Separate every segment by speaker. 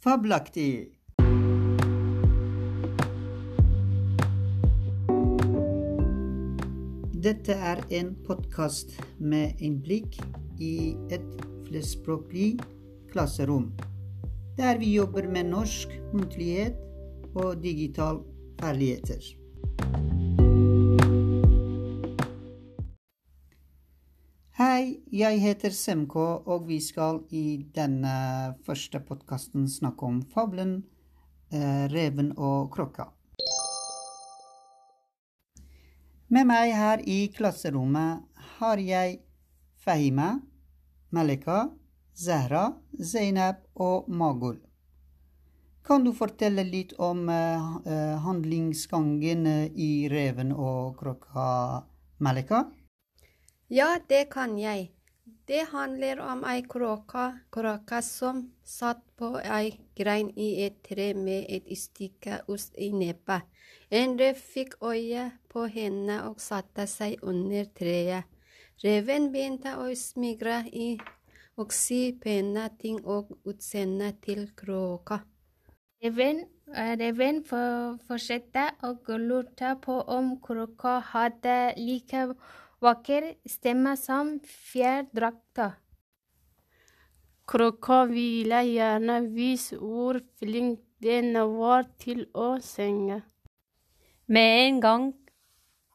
Speaker 1: Fabelaktig! Dette er en podkast med innblikk i et flerspråklig klasserom, der vi jobber med norsk muntlighet og digital ferdigheter. Hei, jeg heter Semko, og vi skal i denne første podkasten snakke om fabelen eh, 'Reven og krokka. Med meg her i klasserommet har jeg Fahima, Malika, Zahra, Zainab og Magul. Kan du fortelle litt om uh, handlingsgangen i 'Reven og krokka, Malika?
Speaker 2: Ja, det kan jeg. Det handler om ei kråke, som satt på ei grein i et tre med et stykke ost i nebbet. En rev fikk øye på henne og satte seg under treet. Reven begynte å smigre i og si pene ting og utseendet til kråka.
Speaker 3: Reven, reven fortsatte å lurte på om kråka hadde like vakker stemme som fjærdrakta.
Speaker 4: Kråka ville gjerne vise hvor flink den var til å synge.
Speaker 5: Med en gang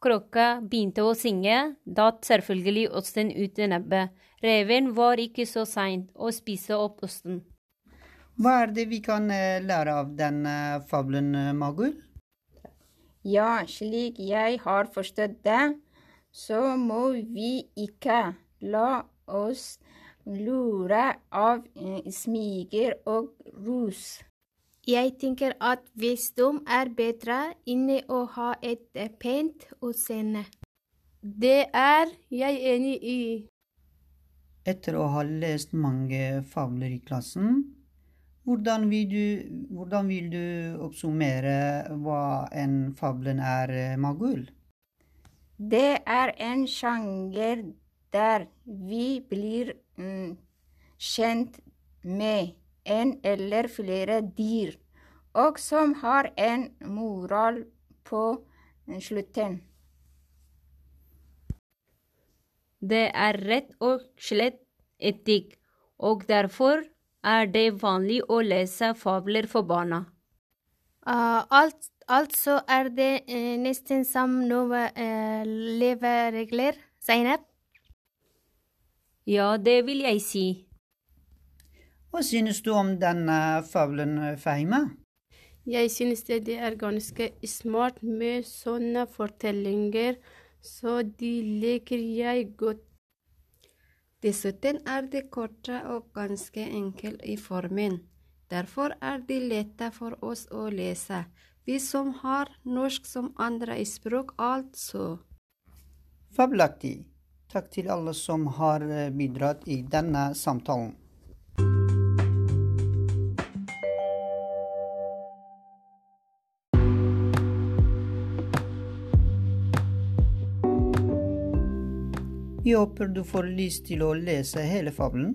Speaker 5: krokka begynte å synge, datt selvfølgelig osten ut i nebbet. Reven var ikke så sein å spise opp osten.
Speaker 1: Hva er det vi kan eh, lære av fabelen, eh, Magul?
Speaker 6: Ja, slik jeg har forstått det, så må vi ikke la oss lure av eh, smiger og rus.
Speaker 3: Jeg tenker at visdom er bedre enn å ha et eh, pent utseende.
Speaker 4: Det er jeg enig i.
Speaker 1: Etter å ha lest mange fabler i klassen, hvordan vil du, hvordan vil du oppsummere hva en fablen er, eh, Magul?
Speaker 6: Det er en sjanger der vi blir mm, kjent med en eller flere dyr, og som har en moral på slutten.
Speaker 5: Det er rett og slett etikk, og derfor er det vanlig å lese fabler for barna.
Speaker 3: Uh, alt Altså er det eh, nesten som noen eh, leveregler, Zainab?
Speaker 5: Ja, det vil jeg si.
Speaker 1: Hva synes du om denne fabelen, Fahima?
Speaker 4: Jeg synes det er ganske smart med sånne fortellinger, så de liker jeg godt.
Speaker 2: Dessuten er det korte og ganske enkelt i formen. Derfor er de lette for oss å lese. Vi som har norsk som andre språk, altså.
Speaker 1: Fabelaktig. Takk til alle som har eh, bidratt i denne samtalen. Vi håper du får lyst til å lese hele fabelen.